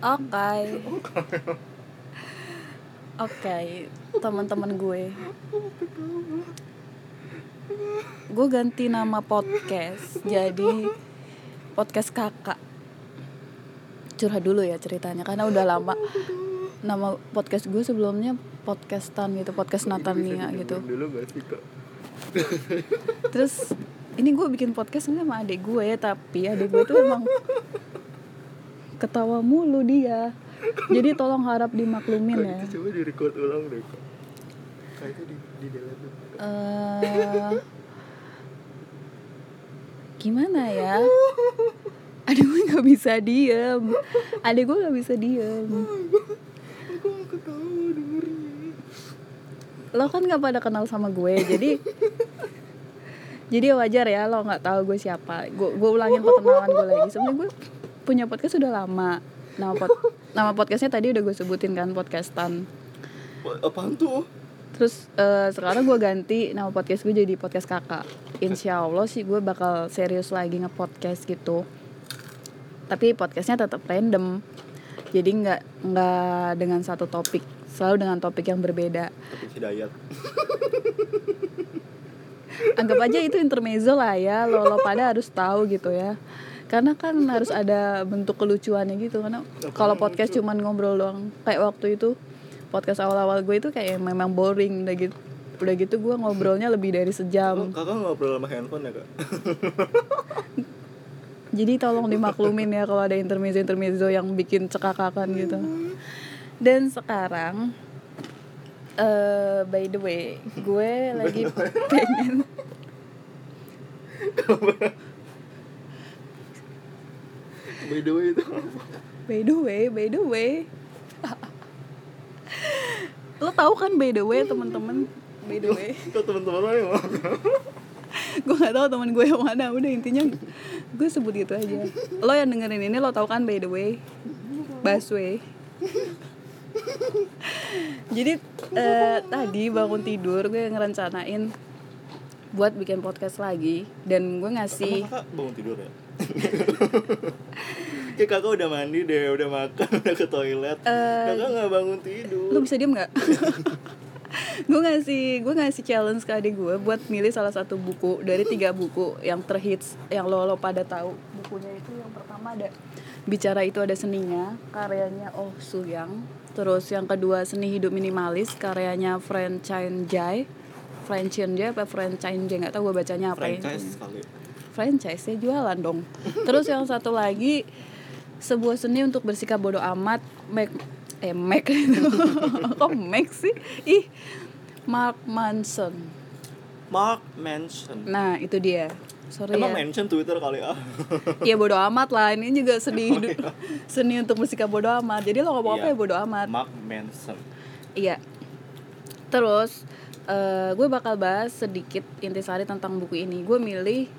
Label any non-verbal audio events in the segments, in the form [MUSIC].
Oke. [LAUGHS] Oke, teman-teman gue. Gue ganti nama podcast jadi podcast kakak. Curhat dulu ya ceritanya karena udah lama. Nama podcast gue sebelumnya podcastan gitu, podcast Natania gitu. Dulu? Terus ini gue bikin podcast sama adik gue ya, tapi adik gue tuh emang ketawa mulu dia. Jadi tolong harap dimaklumin ya. itu coba di record ulang deh Kak itu di, di delete dulu. eh gimana ya? Adik gue nggak bisa diem. Adik gue nggak bisa diem. Aku mau ketawa dengernya Lo kan nggak pada kenal sama gue, jadi jadi wajar ya lo nggak tahu gue siapa. Gue gue ulangin perkenalan gue lagi. Sebenarnya gue punya podcast sudah lama. Nama pod, [LAUGHS] nama podcastnya tadi udah gue sebutin kan podcastan. Apaan tuh? Terus eh, sekarang gue ganti nama podcast gue jadi podcast kakak. Insya Allah sih gue bakal serius lagi nge-podcast gitu. Tapi podcastnya tetap random. Jadi nggak nggak dengan satu topik, selalu dengan topik yang berbeda. Tapi Hidayat Anggap aja itu intermezzo lah ya. Lo lo pada harus tahu gitu ya. Karena kan harus ada bentuk kelucuannya gitu. Karena kalau podcast cuman ngobrol doang, kayak waktu itu podcast awal-awal gue itu kayak memang boring udah gitu. Udah gitu gue ngobrolnya lebih dari Oh, sejam. Kakak ngobrol sama handphone ya kak? [LAUGHS] Jadi tolong dimaklumin ya kalau ada intermezzo-intermezzo yang bikin cekakakan gitu. Dan sekarang eh by the way, gue lagi pengen [LAUGHS] By the way itu by the way, by the way. Lo tahu kan by the way teman-teman? By the way. [LAUGHS] Kok teman-teman lo yang mana? gue nggak tahu teman gue yang mana. Udah intinya gue sebut gitu aja. Lo yang dengerin ini lo tahu kan by the way? Busway. Jadi eh, tadi bangun tidur gue ngerencanain buat bikin podcast lagi dan gue ngasih Emang bangun tidur ya? Kayak [LAUGHS] kakak udah mandi deh, udah makan, [LAUGHS] udah ke toilet. Kakak gak bangun tidur. lu bisa diem nggak? [LAUGHS] Gue ngasih gue ngasih challenge ke adik gue buat milih salah satu buku dari tiga buku yang terhits yang lo lo pada tahu. Bukunya itu yang pertama ada bicara itu ada seninya karyanya Oh Suyang terus yang kedua seni hidup minimalis karyanya Francine Jai. Francine Jai apa Francine Jai? Nggak tahu gue bacanya apa ya. Franchise kali franchise ya jualan dong. Terus yang satu lagi sebuah seni untuk bersikap bodoh amat Mac eh Mac [LAUGHS] kok Mac sih? Ih Mark Manson. Mark Manson. Nah itu dia. Sorry Emang ya. mention Twitter kali ah Iya [LAUGHS] bodoh amat lah. Ini juga seni hidup seni untuk bersikap bodoh amat. Jadi lo ngomong apa Iya. ya bodoh amat? Mark Manson. Iya. Terus eh, gue bakal bahas sedikit intisari tentang buku ini. Gue milih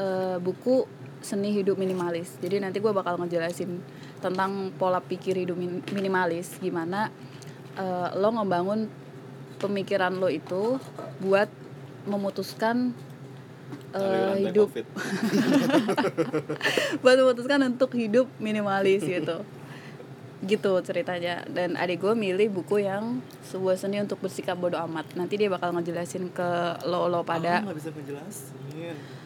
eh, buku seni hidup minimalis. Jadi nanti gue bakal ngejelasin tentang pola pikir hidup min- minimalis. Gimana eh, lo ngebangun pemikiran lo itu buat memutuskan eh, Aliran hidup. [LAUGHS] Buat memutuskan untuk hidup minimalis gitu. Gitu ceritanya. Dan adik gue milih buku yang sebuah seni untuk bersikap bodoh amat. Nanti dia bakal ngejelasin ke lo lo pada Aku gak bisa ngejelasin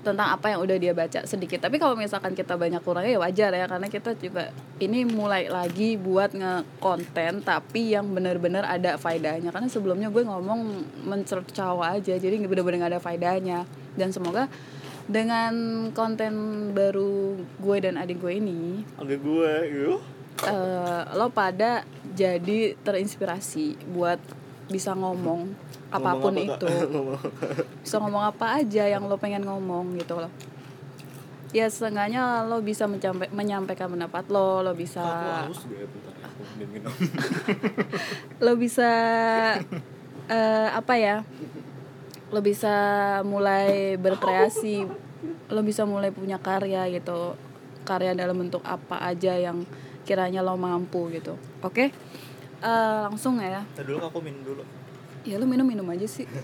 tentang apa yang udah dia baca sedikit. Tapi kalau misalkan kita banyak kurangnya ya wajar ya karena kita juga ini mulai lagi buat ngekonten tapi yang benar-benar ada faedahnya. Karena sebelumnya gue ngomong mencercawa aja jadi bener-bener gak ada faedahnya. Dan semoga dengan konten baru gue dan adik gue ini Agak gue yuk. eh, lo pada jadi terinspirasi buat bisa ngomong apa pun Ngomong apa, itu. Kak? [LAUGHS] Ngomong apa? bisa ngomong apa aja yang lo pengen ngomong gitu loh. Ya setengahnya lo bisa menyampaikan pendapat lo lo bisa Aku haus gue bentar. Aku minum. [LAUGHS] Lo bisa eh, apa ya lo bisa mulai berkreasi lo bisa mulai punya karya gitu. Karya dalam bentuk apa aja yang kiranya lo mampu gitu. Oke? Eh, langsung ya. Dulu aku minum dulu ya lo minum minum aja sih? [LAUGHS]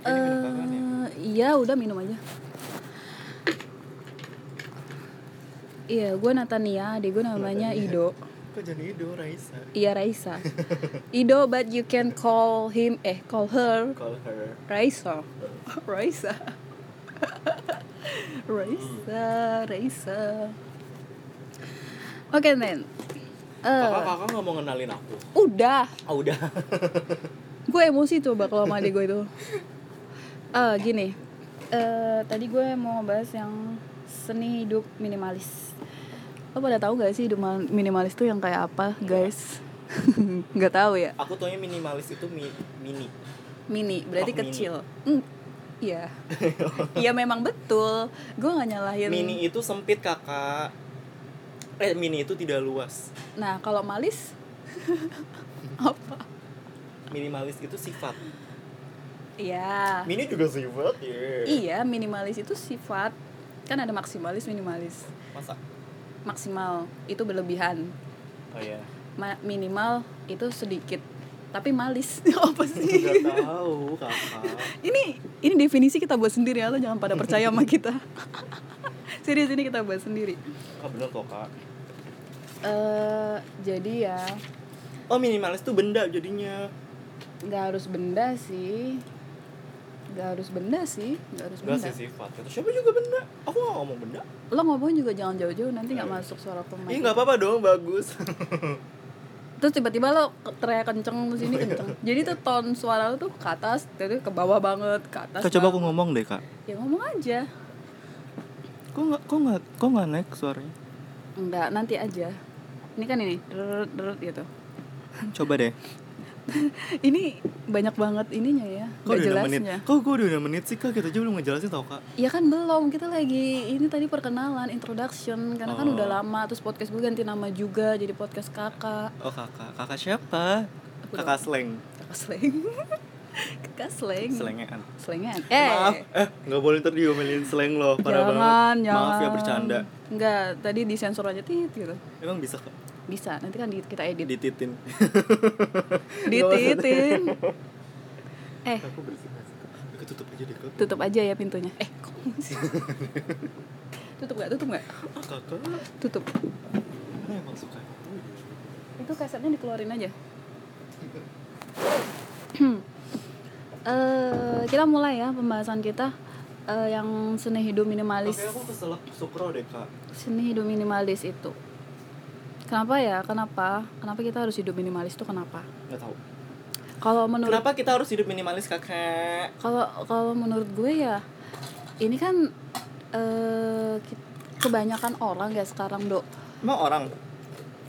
Eh, iya udah minum aja Iya, gue Natania, adik gue namanya Ido. Kok jadi Ido Raisa? Iya Raisa. Ido, but you can call him, eh call her Call her. Raisa. [LAUGHS] [LAUGHS] Raisa. Raisa, Raisa. Oke, Nen. Eh, Kakak kakak nggak mau ngenalin aku. udah. Oh udah. gue emosi coba kalau sama adik gue itu eh gini eh tadi gue mau ngebahas yang seni hidup minimalis lo pada tahu gak sih hidup mal- minimalis tuh yang kayak apa guys [LAUGHS] nggak tahu ya aku taunya minimalis itu mi mini. mini berarti Oh, mini. kecil Hmm, iya [LAUGHS] iya memang betul gue nggak nyalahin Mini itu sempit kakak. Eh mini itu tidak luas. nah kalau malis [LAUGHS] apa Minimalis itu sifat. iya Mini juga sifat ya. iya minimalis itu sifat kan ada maksimalis minimalis Masa? maksimal itu berlebihan Oh iya. Ma- minimal itu sedikit tapi malis [LAUGHS] apa sih Gak tahu kakak. ini ini definisi kita buat sendiri ya lo jangan pada percaya sama kita [LAUGHS] serius ini kita buat sendiri Ah bener kok kak. Eh jadi ya Oh minimalis tuh benda jadinya. nggak harus benda sih nggak harus benda sih nggak harus Enggak benda sih sifat. Kata siapa juga benda. Aku gak ngomong benda. lo ngomong juga jangan jauh-jauh nanti nggak masuk suara pemain Iya nggak apa-apa dong bagus. terus tiba-tiba lo teriak kenceng terus ini kenceng jadi tuh ton suara lo tuh ke atas jadi ke bawah banget ke atas Kak coba aku ngomong deh kak. ya ngomong aja Kok nggak kok nggak kok nggak naik suaranya? Enggak, nanti aja. Ini kan ini, derut derut gitu. Coba deh. [LAUGHS] Ini banyak banget ininya ya, Kok udah 6 menit? jelasnya. Kok gue udah 6 menit sih kak? Kita aja belum ngejelasin tau kak. Ya kan belum, kita lagi ini tadi perkenalan, introduction Karena kan Oh. udah lama, terus podcast gue ganti nama juga jadi podcast kakak Oh kakak, kakak siapa? Kakak slang, Kakak slang [LAUGHS] Kakak slang slangean. Slangan Eh, Maaf, eh nggak boleh ntar diomelin slang loh, parah jangan, banget. jangan Maaf ya bercanda. Enggak, tadi disensor aja tit gitu Emang bisa kak? Bisa, nanti kan kita edit Dititin. [LAUGHS] Dititin [LAUGHS] Eh, Aku bersih tutup aja deh kak. tutup aja ya pintunya Eh, kok sih? Tutup gak? Tutup gak? Kakak, Tutup itu kasetnya dikeluarin aja [CLEARS THROAT] Eh, kita mulai ya pembahasan kita eh, yang seni hidup minimalis Oke aku keselak sukro deh kak. seni hidup minimalis itu kenapa ya kenapa kenapa kita harus hidup minimalis itu kenapa Nggak tahu. kalau menurut Kenapa kita harus hidup minimalis kakak? kalau kalau menurut gue ya ini kan eh, kebanyakan orang ya sekarang dok Emang orang?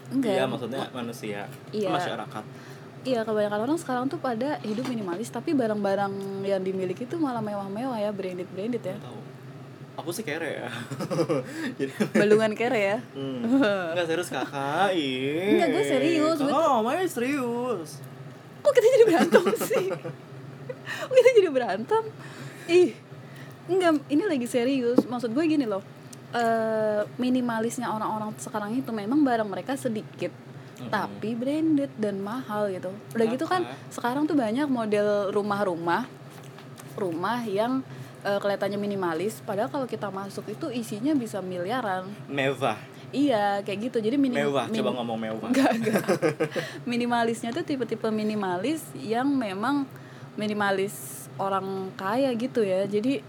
enggak Iya maksudnya manusia, Iya. masyarakat. Iya kebanyakan orang sekarang tuh pada hidup minimalis tapi barang-barang yang dimiliki tuh malah mewah-mewah ya branded branded ya Nggak tahu. Aku sih kere ya. [LAUGHS] Jadi balungan kere ya Hmm. [LAUGHS] Enggak serius kakak Ih. Enggak, gue serius. Gue Kakak ngomongnya serius kok kita jadi berantem [LAUGHS] sih kok kita jadi berantem ih enggak ini lagi serius maksud gue gini loh eh minimalisnya orang-orang sekarang itu memang barang mereka sedikit Mm-mm. tapi branded dan mahal gitu udah gitu kan sekarang tuh banyak model rumah-rumah rumah yang eh, kelihatannya minimalis padahal kalau kita masuk itu isinya bisa miliaran Mewah iya kayak gitu jadi minim Mewah, min- coba ngomong mewah Enggak, enggak. [LAUGHS] Minimalisnya tuh tipe-tipe minimalis yang memang minimalis orang kaya gitu ya. Jadi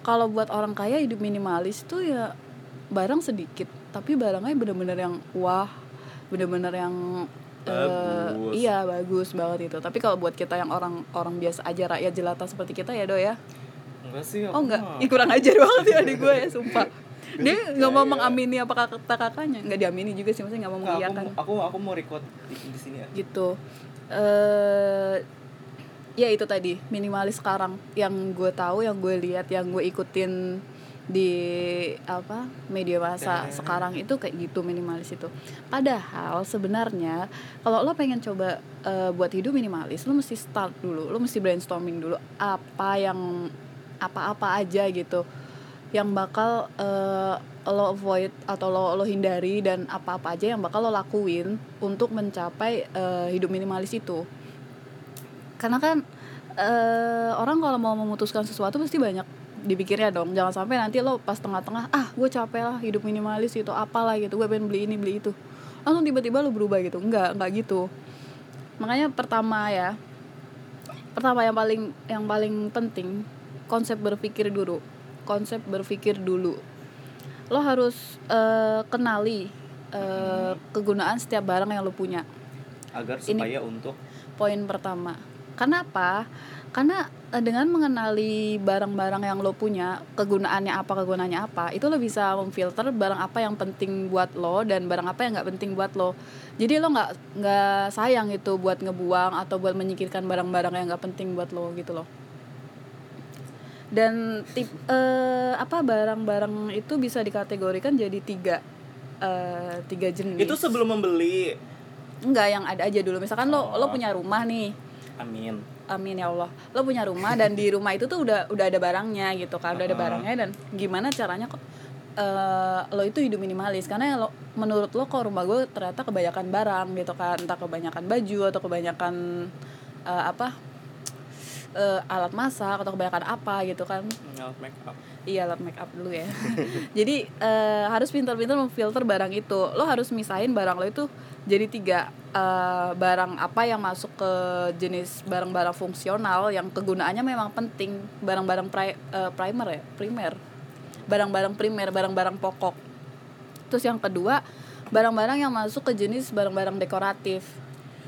kalau buat orang kaya hidup minimalis tuh ya barang sedikit, tapi barangnya bener-bener yang wah, bener-bener yang eh, Bagus. iya bagus banget itu. Tapi kalau buat kita yang orang orang biasa aja rakyat jelata seperti kita ya do ya. Enggak sih? Oh enggak. Ih, kurang ajar banget ya adik gue ya sumpah. Dia nggak mau mengamini apa kata kakaknya, nggak diamini juga sih maksudnya nggak mau mengiyakan. aku, aku aku mau record di, di sini ya gitu. Eh ya itu tadi minimalis sekarang. Yang gue tahu yang gue lihat yang gue ikutin di apa media masa sekarang itu kayak gitu minimalis itu. Padahal sebenarnya kalau lo pengen coba eh, buat hidup minimalis lo mesti start dulu. Lo mesti brainstorming dulu apa yang apa-apa aja gitu yang bakal eh, lo avoid atau lo lo hindari dan apa-apa aja yang bakal lo lakuin untuk mencapai eh, hidup minimalis itu. Karena kan eh, orang kalau mau memutuskan sesuatu pasti banyak dipikirnya dong. Jangan sampai nanti lo pas tengah-tengah ah gue capek lah hidup minimalis itu apalah gitu gue pengen beli ini beli itu. Langsung tiba-tiba lo berubah gitu. Enggak enggak gitu. Makanya pertama ya pertama yang paling yang paling penting konsep berpikir dulu. Konsep berpikir dulu. Lo harus uh, kenali uh, kegunaan setiap barang yang lo punya. Agar supaya Ini untuk poin pertama. Kenapa? Karena eh, dengan mengenali barang-barang yang lo punya kegunaannya apa kegunaannya apa itu lo bisa memfilter barang apa yang penting buat lo dan barang apa yang nggak penting buat lo. Jadi lo nggak nggak sayang itu buat ngebuang atau buat menyikirkan barang-barang yang nggak penting buat lo gitu loh dan tip uh, apa barang-barang itu bisa dikategorikan jadi tiga uh, tiga jenis. Itu sebelum membeli? Enggak yang ada aja dulu. Misalkan oh. lo lo punya rumah nih. Amin. Amin ya Allah. Lo punya rumah dan di rumah itu tuh udah udah ada barangnya gitu kan udah ada barangnya dan gimana caranya kok uh, lo itu hidup minimalis? Karena lo menurut lo kok rumah gue ternyata kebanyakan barang gitu kan. Entah kebanyakan baju atau kebanyakan uh, apa uh, alat masak atau kebanyakan apa gitu kan. Alat make up iya alat make up dulu ya. [LAUGHS] Jadi uh, harus pintar-pintar memfilter barang itu. Lo harus misahin barang lo itu jadi tiga uh, barang apa yang masuk ke jenis barang-barang fungsional yang kegunaannya memang penting. Barang-barang pri, uh, primer ya? Primer. Barang-barang primer barang-barang pokok. Terus yang kedua barang-barang yang masuk ke jenis barang-barang dekoratif.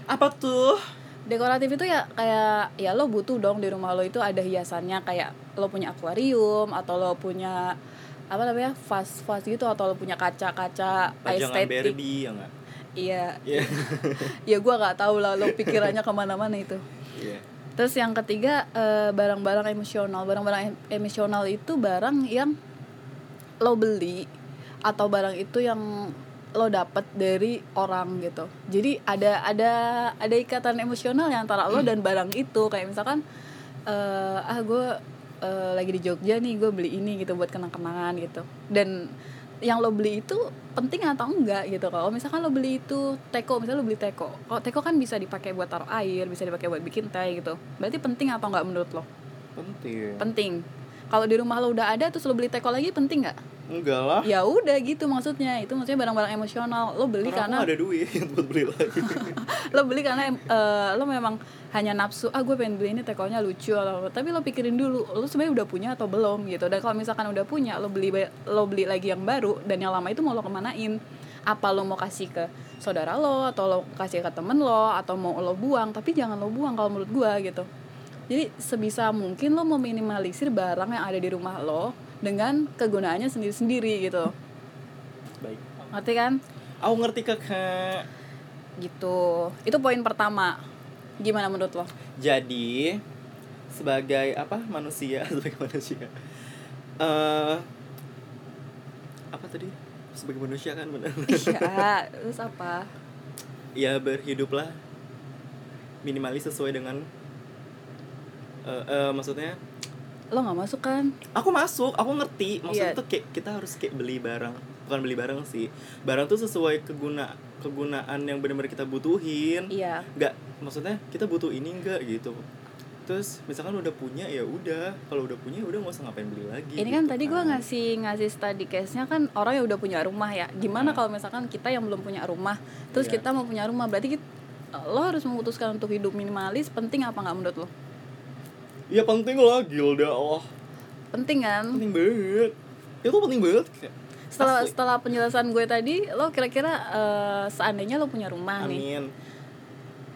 Apa tuh dekoratif itu ya kayak ya lo butuh dong di rumah lo itu ada hiasannya kayak lo punya akuarium atau lo punya apa namanya vas vas gitu atau lo punya kaca-kaca estetik ya gak? iya yeah. [LAUGHS] ya gue nggak tahu lah lo pikirannya ke mana-mana itu yeah. terus yang ketiga eh, barang-barang emosional barang-barang emosional itu barang yang lo beli atau barang itu yang lo dapet dari orang gitu. Jadi ada ada ada ikatan emosional yang antara lo dan barang itu. Kayak misalkan uh, ah gue uh, lagi di Jogja nih gue beli ini gitu buat kenang-kenangan gitu. Dan yang lo beli itu penting atau enggak gitu. Kalau misalkan lo beli itu teko misalnya lo beli teko. Kalau teko kan bisa dipakai buat taruh air bisa dipakai buat bikin teh gitu. Berarti penting atau enggak menurut lo? Penting. Penting. Kalau di rumah lo udah ada terus lo beli teko lagi penting nggak enggak lah. Ya udah gitu maksudnya. Itu maksudnya barang-barang emosional. Lo beli karena, karena ada duit [LAUGHS] buat beli lagi. [LAUGHS] Lo beli karena uh, lo memang hanya nafsu ah gue pengen beli ini tekonya lucu atau tapi lo pikirin dulu lo sebenarnya udah punya atau belum gitu. Dan kalau misalkan udah punya lo beli lo beli lagi yang baru dan yang lama itu mau lo kemanain? Apa lo mau kasih ke saudara lo atau lo kasih ke temen lo atau mau lo buang? Tapi jangan lo buang kalau menurut gue gitu. Jadi sebisa mungkin lo meminimalisir barang yang ada di rumah lo dengan kegunaannya sendiri-sendiri gitu. Baik. Ngerti kan? Aku ngerti kakak gitu. Itu poin pertama. Gimana menurut lo? Jadi sebagai apa? Manusia [LAUGHS] sebagai manusia. Uh, apa tadi? Sebagai manusia kan benar. Iya [LAUGHS] terus apa? Ya berhiduplah minimalis sesuai dengan uh, uh, maksudnya lo nggak masuk kan? Aku masuk aku ngerti. Maksudnya yeah. tuh kayak kita harus kayak beli barang bukan beli barang sih. Barang tuh sesuai keguna kegunaan yang benar-benar kita butuhin. Iya. Nggak maksudnya kita butuh ini enggak gitu. Terus misalkan udah punya ya udah. Kalau udah punya ya udah nggak usah ngapain beli lagi ini kan gitu tadi kan. gue ngasih ngasih study case nya kan orang yang udah punya rumah ya. Gimana nah. kalau misalkan kita yang belum punya rumah terus yeah. kita mau punya rumah berarti kita, lo harus memutuskan untuk hidup minimalis penting apa nggak menurut lo ya penting lah Gilda oh penting kan? Penting banget. Itu penting banget? Setelah Asli. setelah penjelasan gue tadi lo kira-kira uh, seandainya lo punya rumah Amin. nih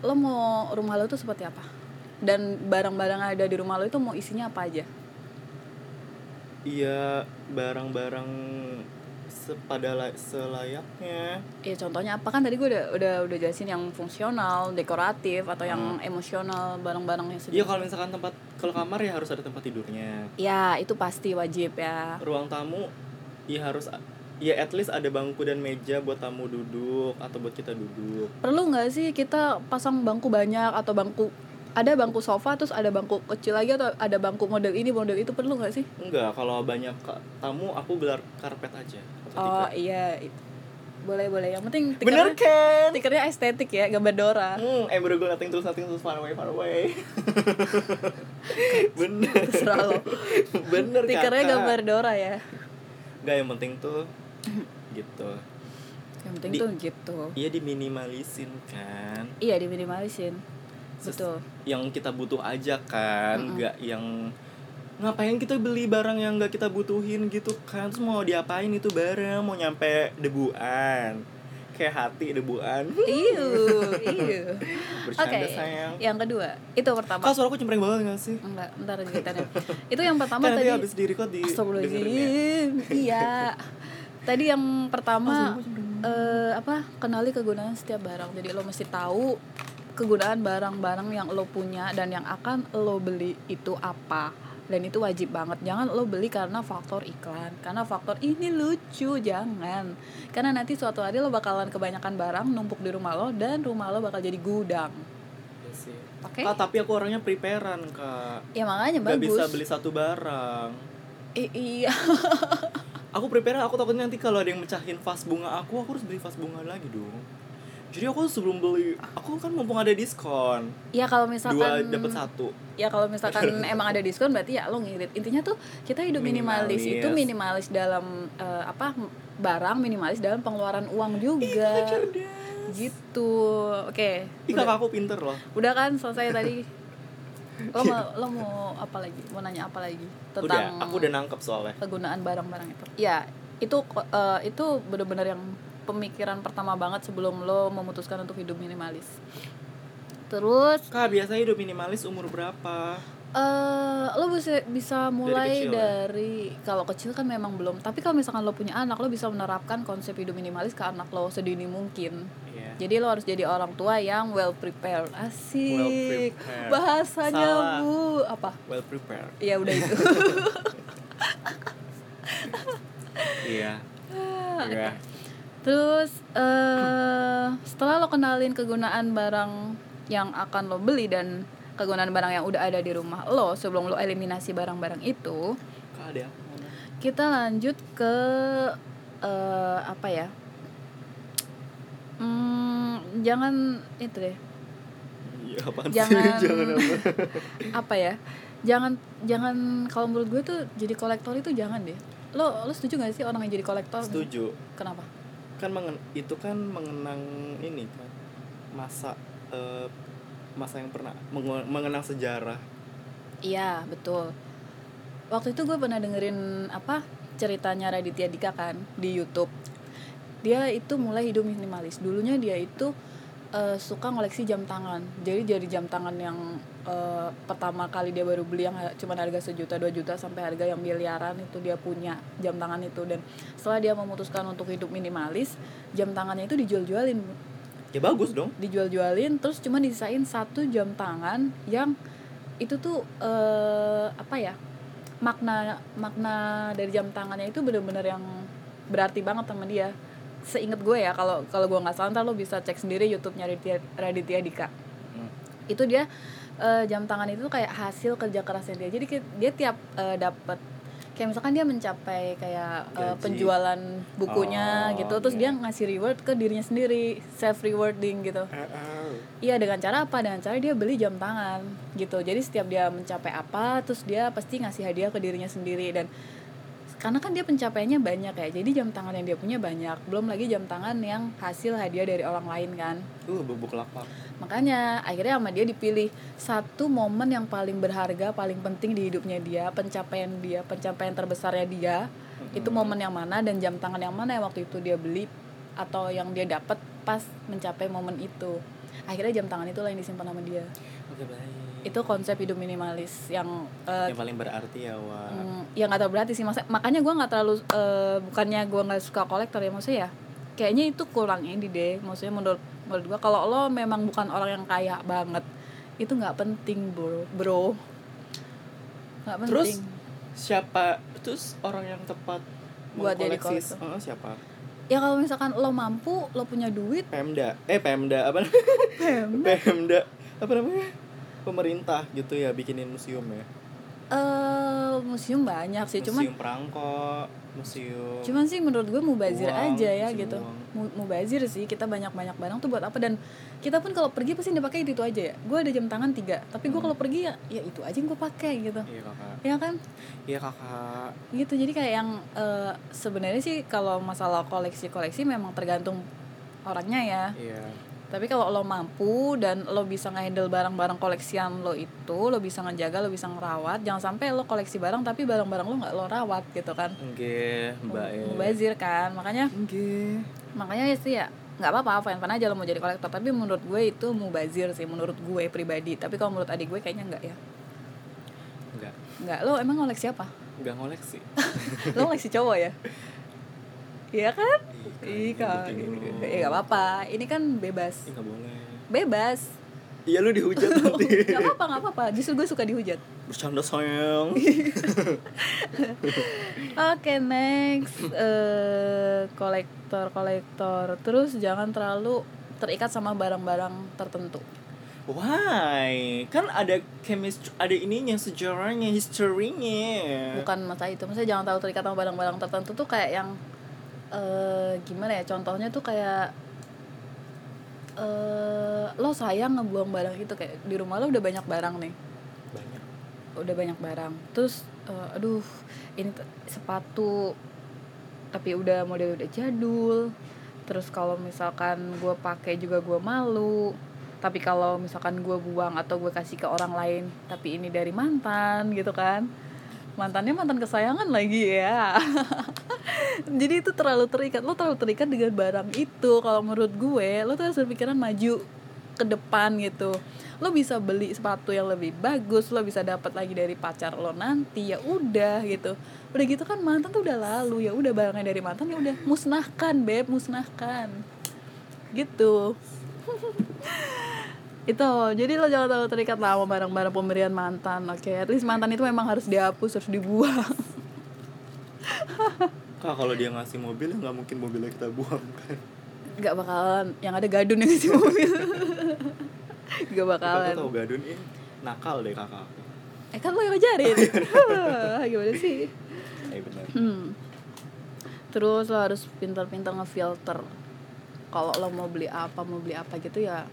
lo mau rumah lo tuh seperti apa? Dan barang-barang ada di rumah lo itu mau isinya apa aja? Iya barang-barang sepada selayaknya. Iya contohnya apa kan tadi gue udah udah udah jelasin yang fungsional, dekoratif atau yang hmm. emosional barang-barang yang Iya kalau misalkan tempat kalau kamar ya harus ada tempat tidurnya. Ya itu pasti wajib ya. Ruang tamu ya harus ya at least ada bangku dan meja buat tamu duduk atau buat kita duduk perlu nggak sih kita pasang bangku banyak atau bangku ada bangku sofa terus ada bangku kecil lagi atau ada bangku model ini model itu perlu nggak sih enggak kalau banyak tamu aku gelar karpet aja oh iya. Boleh boleh. Yang penting bener stikernya kan stikernya estetik ya gambar Dora. Hmm, eh baru gue nothing tulus, nothing tulus, far away, far away. [LAUGHS] Bener. Terserah lo. Bener stikernya kakak. gambar Dora ya. Gak yang penting tuh Gitu. Yang penting Di- tuh gitu. Iya diminimalisin kan? Iya diminimalisin. Ses- betul. Yang kita butuh aja kan? Mm-mm. Gak yang Ngapain kita beli barang yang gak kita butuhin gitu kan Terus mau diapain itu barang Mau nyampe debuan Kayak hati debuan iu. [LAUGHS] Bercanda Oke, sayang yang kedua itu pertama. Kak suaraku cempreng banget gak sih? Enggak, bentar ceritanya. itu yang pertama Kan tadi. habis di record di ya. Astagfirullahaladzim. Iya. Tadi yang pertama eh apa? Kenali kegunaan setiap barang. Jadi lo mesti tahu kegunaan barang-barang yang lo punya dan yang akan lo beli itu apa. Dan itu wajib banget. Jangan lo beli karena faktor iklan. Karena faktor ini lucu, jangan. Karena nanti suatu hari lo bakalan kebanyakan barang numpuk di rumah lo dan rumah lo bakal jadi gudang. Iya. Oke? Kak, tapi aku orangnya preparean, Kak. Ya makanya Gak bagus. bisa beli satu barang. I- iya. [LAUGHS] Aku prepare, aku takutnya nanti kalau ada yang mecahin vas bunga aku, aku harus beli vas bunga lagi dong. Jadi aku sebelum beli, aku kan mumpung ada diskon, Ya kalau dua misalkan dapat satu. ya kalau misalkan [LAUGHS] emang ada diskon berarti ya lo ngirit. Intinya tuh kita hidup minimalis, Minimalis. itu minimalis. dalam eh, apa barang minimalis dalam pengeluaran uang juga. gitu. Oke. Ih udah, kakak aku pinter loh. udah kan selesai tadi. [LAUGHS] Lo mau lo mau apa lagi? Mau nanya apa lagi tentang Udah, aku udah nangkep soalnya. kegunaan barang-barang itu? Ya itu eh, itu benar-benar yang pemikiran pertama banget sebelum lo memutuskan untuk hidup minimalis terus Kak, biasanya hidup minimalis umur berapa? eh lo bisa bisa mulai kecil ya? dari kalau kecil kan memang belum tapi kalau misalkan lo punya anak lo bisa menerapkan konsep hidup minimalis ke anak lo sedini mungkin Iya. jadi lo harus jadi orang tua yang well prepared asik Well prepared. bahasanya Salah. bu apa Well prepared. ya udah itu [LAUGHS] Iya. Ah, [LAUGHS] Iya. Terus eh setelah lo kenalin kegunaan barang yang akan lo beli dan kegunaan barang yang udah ada di rumah lo sebelum lo eliminasi barang-barang itu kita lanjut ke eh apa ya? Hmm, jangan itu deh. Apaan Jangan- sih? Jangan [LAUGHS] apa? [LAUGHS] apa ya? Jangan jangan kalau menurut gue tuh jadi kolektor itu jangan deh. Lo lo setuju gak sih orang yang jadi kolektor? Setuju. kenapa kan mengen itu kan mengenang ini kan masa eh, masa yang pernah mengenang sejarah. Iya betul. Waktu itu gue pernah dengerin apa ceritanya Raditya Dika kan di YouTube. Dia itu mulai hidup minimalis. Dulunya dia itu eh, suka ngoleksi jam tangan. Jadi jadi jam tangan yang eh, pertama kali dia baru beli yang cuma harga sejuta dua juta sampai harga yang miliaran itu dia punya jam tangan itu. Dan setelah dia memutuskan untuk hidup minimalis jam tangannya itu dijual-jualin. Ya bagus dong. Dijual-jualin terus cuma disain satu jam tangan yang itu tuh eh, apa ya makna makna dari jam tangannya itu bener-bener yang berarti banget sama dia seinget gue ya kalau kalau gue nggak salah ntar lo bisa cek sendiri YouTube-nya Raditya, Raditya Dika. Hmm. itu dia eh, jam tangan itu kayak hasil kerja kerasnya dia. Jadi dia tiap eh, dapat kayak misalkan dia mencapai kayak Gaji. penjualan bukunya Oh, gitu terus iya. dia ngasih reward ke dirinya sendiri self rewarding gitu iya dengan cara apa? Dengan cara dia beli jam tangan gitu. Jadi setiap dia mencapai apa terus dia pasti ngasih hadiah ke dirinya sendiri. Dan karena kan dia pencapaiannya banyak ya jadi jam tangan yang dia punya banyak belum lagi jam tangan yang hasil hadiah dari orang lain kan. Uh bubuk lapak makanya akhirnya sama dia dipilih satu momen yang paling berharga paling penting di hidupnya dia pencapaian dia pencapaian terbesarnya dia. Itu momen yang mana dan jam tangan yang mana yang waktu itu dia beli atau yang dia dapat pas mencapai momen itu. Akhirnya jam tangan itulah yang disimpan sama dia. Oke baik itu konsep hidup minimalis yang eh, yang paling berarti ya wa Hmm, ya nggak terlalu berarti sih. Masa- makanya gue nggak terlalu eh, bukannya gue nggak suka kolektor ya maksudnya ya kayaknya itu kurang ini deh. Maksudnya menurut menurut gue kalau lo memang bukan orang yang kaya banget itu nggak penting bro. Bro. Nggak penting. Terus siapa terus orang yang tepat Buat jadi kolektor. Eh, siapa? Ya kalau misalkan lo mampu lo punya duit. Pemda. Eh Pemda. Apa Pemda. Pemda. Apa namanya pemerintah gitu ya bikinin museum ya? Eh museum banyak sih cuman museum perangko museum cuman sih menurut gue mubazir Uang, aja ya gitu. uang. Mu- mubazir sih kita banyak banyak barang tuh buat apa? Dan kita pun kalau pergi pasti dipakai itu, itu aja ya. Gue ada jam tangan tiga tapi gue Hmm. kalau pergi ya ya itu aja yang gue pakai gitu. Iya kakak. Ya kan? Iya kakak. Gitu jadi kayak yang eh, sebenarnya sih kalau masalah koleksi koleksi memang tergantung orangnya ya. Iya tapi kalau lo mampu dan lo bisa ngehandle barang-barang koleksian lo itu lo bisa ngejaga lo bisa ngerawat jangan sampai lo koleksi barang tapi barang-barang lo nggak lo rawat gitu kan? Enggak mbak ya mubazir kan? Makanya enggak makanya ya sih ya nggak apa-apa fan fan aja lo mau jadi kolektor. Tapi menurut gue itu mubazir sih menurut gue pribadi. Tapi kalau menurut adik gue kayaknya enggak ya. Enggak enggak lo emang koleksi apa? Enggak ngoleksi. [LAUGHS] Lo koleksi cowok ya [LAUGHS] Iya kan? Iya kan. Ya nggak apa-apa. Ini kan bebas. Nggak boleh Bebas. iya lu dihujat [LAUGHS] nanti Gak apa-apa, gak apa-apa. Justru gue suka dihujat. bercanda sayang [LAUGHS] Oke, next. eh kolektor, kolektor. Terus jangan terlalu terikat sama barang-barang tertentu. Why? Kan ada chemistry, ada ininya, sejarahnya, historinya. Bukan masa itu. Maksudnya jangan terlalu terikat sama barang-barang tertentu tuh kayak yang eh gimana ya? Contohnya tuh kayak eh lo sayang ngebuang barang itu kayak di rumah lo udah banyak barang nih. Banyak. udah banyak barang terus eh, aduh ini sepatu tapi udah model udah jadul terus kalau misalkan gue pakai juga gue malu tapi kalau misalkan gue buang atau gue kasih ke orang lain tapi ini dari mantan gitu kan mantannya mantan kesayangan lagi ya. [LAUGHS] Jadi itu terlalu terikat. Lo terlalu terikat dengan barang itu. Kalau menurut gue lo tuh harus berpikiran maju ke depan gitu. Lo bisa beli sepatu yang lebih bagus lo bisa dapat lagi dari pacar lo nanti ya udah gitu. Udah gitu kan mantan tuh udah lalu ya udah barangnya dari mantan ya udah. Musnahkan beb musnahkan. Gitu [LAUGHS] itu jadi lo jangan terlalu terikat lah sama barang-barang pemberian mantan oke at least mantan itu memang harus dihapus harus dibuang [LAUGHS] Kak kalau dia ngasih mobil ya nggak mungkin mobilnya kita buang kan. nggak bakalan yang ada gadun yang ngasih mobil [LAUGHS] nggak bakalan tahu gadun ini nakal deh kakak. eh kan lo yang ngajarin [LAUGHS] gimana sih Eh benar. Hmm. Terus lo harus pintar-pintar ngefilter. Kalau lo mau beli apa, mau beli apa gitu ya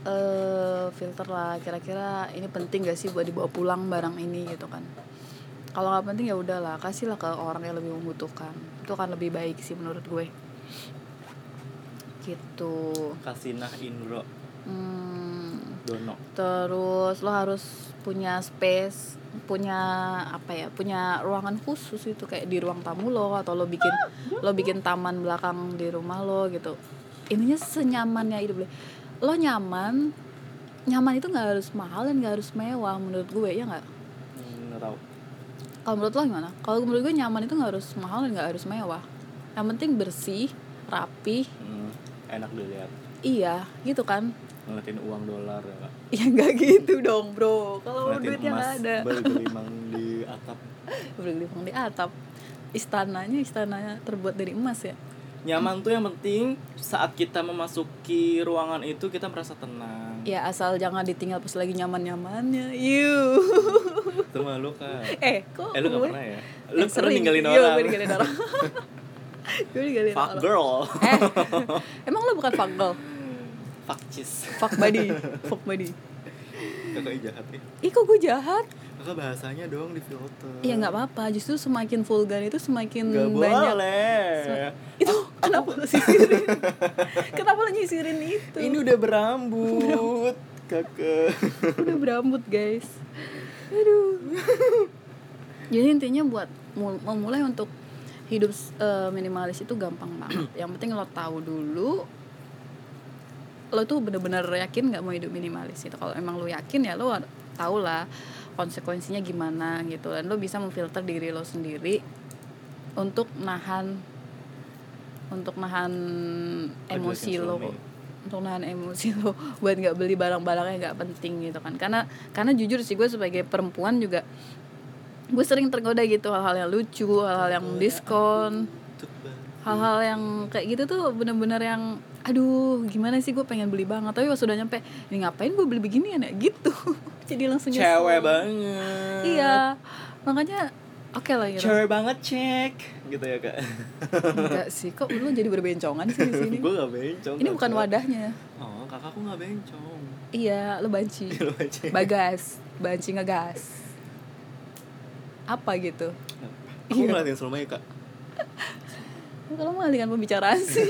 eh filter lah kira-kira ini penting gak sih buat dibawa pulang barang ini gitu kan. Kalau nggak penting ya udahlah, kasihlah ke orang yang lebih membutuhkan. Itu akan lebih baik sih menurut gue. Gitu. Kasinah Indro Hmm, Dono. terus lo harus punya space punya apa ya punya ruangan khusus itu kayak di ruang tamu lo atau lo bikin lo bikin taman belakang di rumah lo gitu ininya senyamannya hidup lo lo nyaman nyaman itu nggak harus mahal dan nggak harus mewah menurut gue ya nggak? Hmm, nggak tahu. kalau menurut lo gimana? Kalau menurut gue nyaman itu nggak harus mahal dan nggak harus mewah. Yang penting bersih rapi. Hmm, enak dilihat. iya gitu kan? Ngeliatin uang dolar ya kak. ya nggak gitu dong bro. Kalau duitnya nggak emas ada. bergelimang di atap. [LAUGHS] bergelimang di atap. Istananya istananya terbuat dari emas ya Nyaman tuh yang penting saat kita memasuki ruangan itu kita merasa tenang. ya asal jangan ditinggal pas lagi nyaman nyamannya you Itu mah lu kak. eh kok Eh lu gak pernah ya? Lu Eh, sering. ninggalin Iya, orang. gue ninggalin orang [LAUGHS] gue ninggalin Fuck orang girl. eh [LAUGHS] emang lo bukan fuck girl Fuck cheese. fuck buddy [LAUGHS] fuck buddy Kakak jahat ya. ih kok gue jahat Kakak bahasanya dong di filter. ya nggak apa-apa justru semakin vulgar itu semakin Gak banyak boleh. Sem- itu kenapa lo sisirin? [LAUGHS] Kenapa lo nyisirin itu? Ini udah berambut. Kakak. udah berambut guys. [LAUGHS] Aduh. Jadi intinya buat mu- memulai untuk hidup eh, minimalis itu gampang banget. [CLEARS THROAT] Yang penting lo tahu dulu lo tuh bener-bener yakin nggak mau hidup minimalis itu kalau emang lo yakin ya lo tau lah konsekuensinya gimana gitu. Dan lo bisa memfilter diri lo sendiri untuk nahan untuk nahan emosi lo untuk nahan emosi lo buat nggak beli barang-barang yang nggak penting gitu kan. Karena karena jujur sih gue sebagai perempuan juga gue sering tergoda gitu hal-hal yang lucu hal-hal yang diskon hal-hal yang kayak gitu tuh bener-bener yang aduh gimana sih gue pengen beli banget? Tapi pas udah nyampe ini ngapain gue beli beginian ya? [LAUGHS] Gitu. Jadi langsung nyesel. Cewek banget. iya. Makanya Oke lah gitu. cewek banget cek gitu ya kak Enggak sih, kok lu jadi berbencongan sih di sini? [LAUGHS] gue gak bencong Ini kakak. bukan wadahnya. oh kakakku gak bencong Iya, lu banci. [LAUGHS] Lu aja. Bagas, banci ngegas. Apa gitu? aku Iya. ngeliatin selama ya kak [LAUGHS] Kalau mengalihkan pembicaraan sih.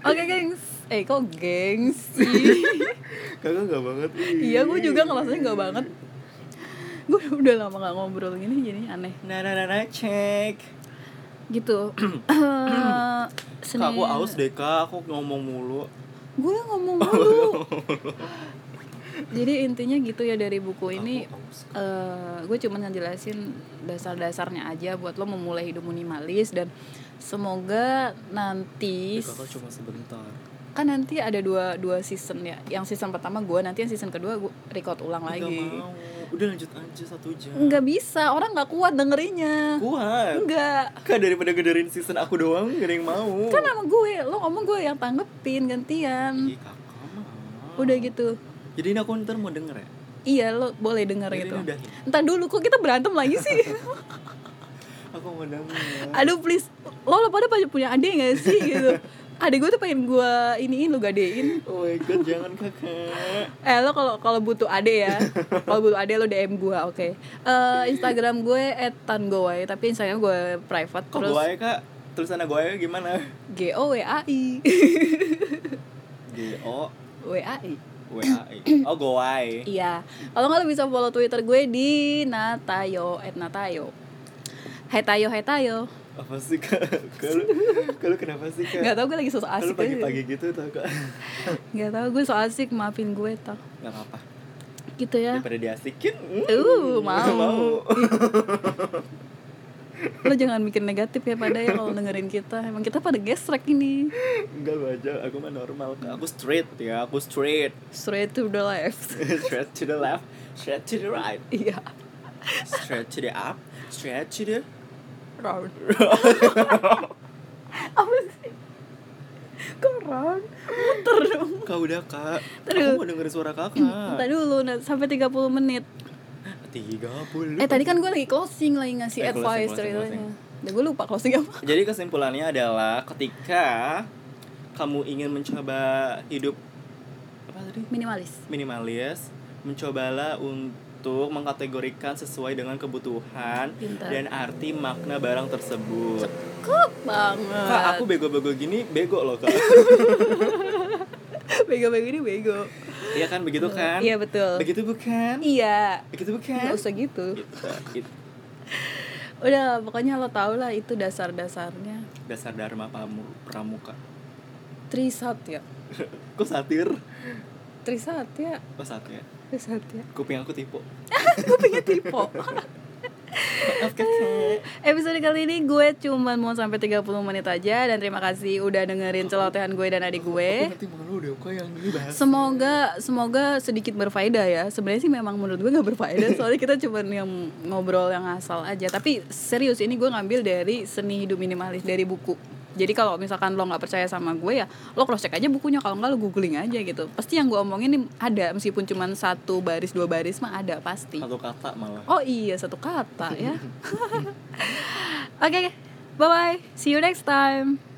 Oke, gengs. Eh, kok gengs sih? kakak gak banget iya, gue juga ngerasanya nggak banget. Gue udah lama gak ngobrol gini jadi aneh. nah nah nah, nah cek Gitu. [CLEARS THROAT] Eh, kak aku aus deh kak aku ngomong mulu Gue ngomong [LAUGHS] mulu. jadi intinya gitu ya dari buku ini Aku aus. eh gue cuma ngejelasin dasar-dasarnya aja buat lo memulai hidup minimalis dan semoga nanti kakak cuma sebentar kan nanti ada dua dua season ya. Yang season pertama gue nanti yang season kedua gue record ulang Gak lagi. mau. Udah lanjut aja satu jam. Nggak bisa orang nggak kuat dengerinnya. Kuat? Nggak. Kak daripada gederin season aku doang gak ada yang mau. Kan sama gue lo ngomong gue yang tanggepin gantian. Ih, udah gitu. Jadi ini aku ntar mau denger ya? Iya lo boleh denger Jadi gitu. udah entar dulu kok kita berantem lagi sih? [LAUGHS] Aku mau denger. Aduh please. Lo lo pada pada punya adik gak sih gitu [LAUGHS] adik gue tuh pengen gue iniin lo gadein. Oh my god jangan kakak. Eh lo kalau kalau butuh adik ya. [LAUGHS] Kalau butuh adik lo dm gue oke. Eh, instagram gue @tanggoy tapi instagram gue private. Kok terus gue kak? Tulisannya gue gimana? G o w a i. G O w a i. W A I. Oh goai iya. Kalau nggak lo bisa follow twitter gue di natayo @natayo. Hai Tayo, hai Tayo apa sih kak? Kalau kalau kenapa sih kak? Gak tau gue lagi so kalau asik pagi-pagi aja gitu tau kak? Gak tau gue so asik maafin gue tau. Nggak apa-apa. Gitu ya. Daripada diasikin mm, Uh, mau. mau. [LAUGHS] Lo jangan mikir negatif ya pada ya kalau dengerin kita. Emang kita pada gesrek ini. Enggak aja aku mah normal kak. Aku straight ya. Aku straight. Straight to the left. [LAUGHS] Straight to the left. Straight to the right. Iya. Straight to the up. Straight to the Round [LAUGHS] Apa sih? Kok round? Muter dong. Kak udah kak. Aduh. aku mau dengerin suara kakak. Tadi dulu nah, sampai 30 menit. Tiga puluh. Eh tadi kan gue lagi closing Lagi ngasih Eh, advice closing, closing, ceritanya Dan gue lupa closing apa. Jadi kesimpulannya adalah ketika kamu ingin mencoba hidup apa tadi? Minimalis. Minimalis, mencobalah untuk mengkategorikan sesuai dengan kebutuhan Pintar. dan arti makna barang tersebut. Kok banget Kak, aku bego-bego gini bego loh kak. [LAUGHS] Bego-bego ini bego Iya kan begitu kan? Iya betul Begitu bukan? Iya Begitu bukan? Gak usah gitu Gitu. It- Udah pokoknya lo tau lah itu dasar-dasarnya Dasar Dharma Pramuka. Trisatya [LAUGHS] Kok satir? Trisatya Kok satir? Trisatya Kuping aku tipu. [LAUGHS] Maaf kakak. Episode kali ini gue cuman mau sampai 30 menit aja Dan terima kasih udah dengerin celotehan gue dan adik gue. Semoga semoga sedikit berfaedah ya. Sebenarnya sih memang menurut gue nggak berfaedah [LAUGHS] soalnya kita cuma yang ngobrol yang asal aja. Tapi serius ini gue ngambil dari seni hidup minimalis dari buku. Jadi kalau misalkan lo nggak percaya sama gue ya lo cross check aja bukunya kalau nggak lo googling aja gitu. Pasti yang gue omongin ini ada meskipun cuma satu baris dua baris mah ada pasti. Satu kata malah. Oh iya satu kata ya. [LAUGHS] Oke, bye bye. See you next time.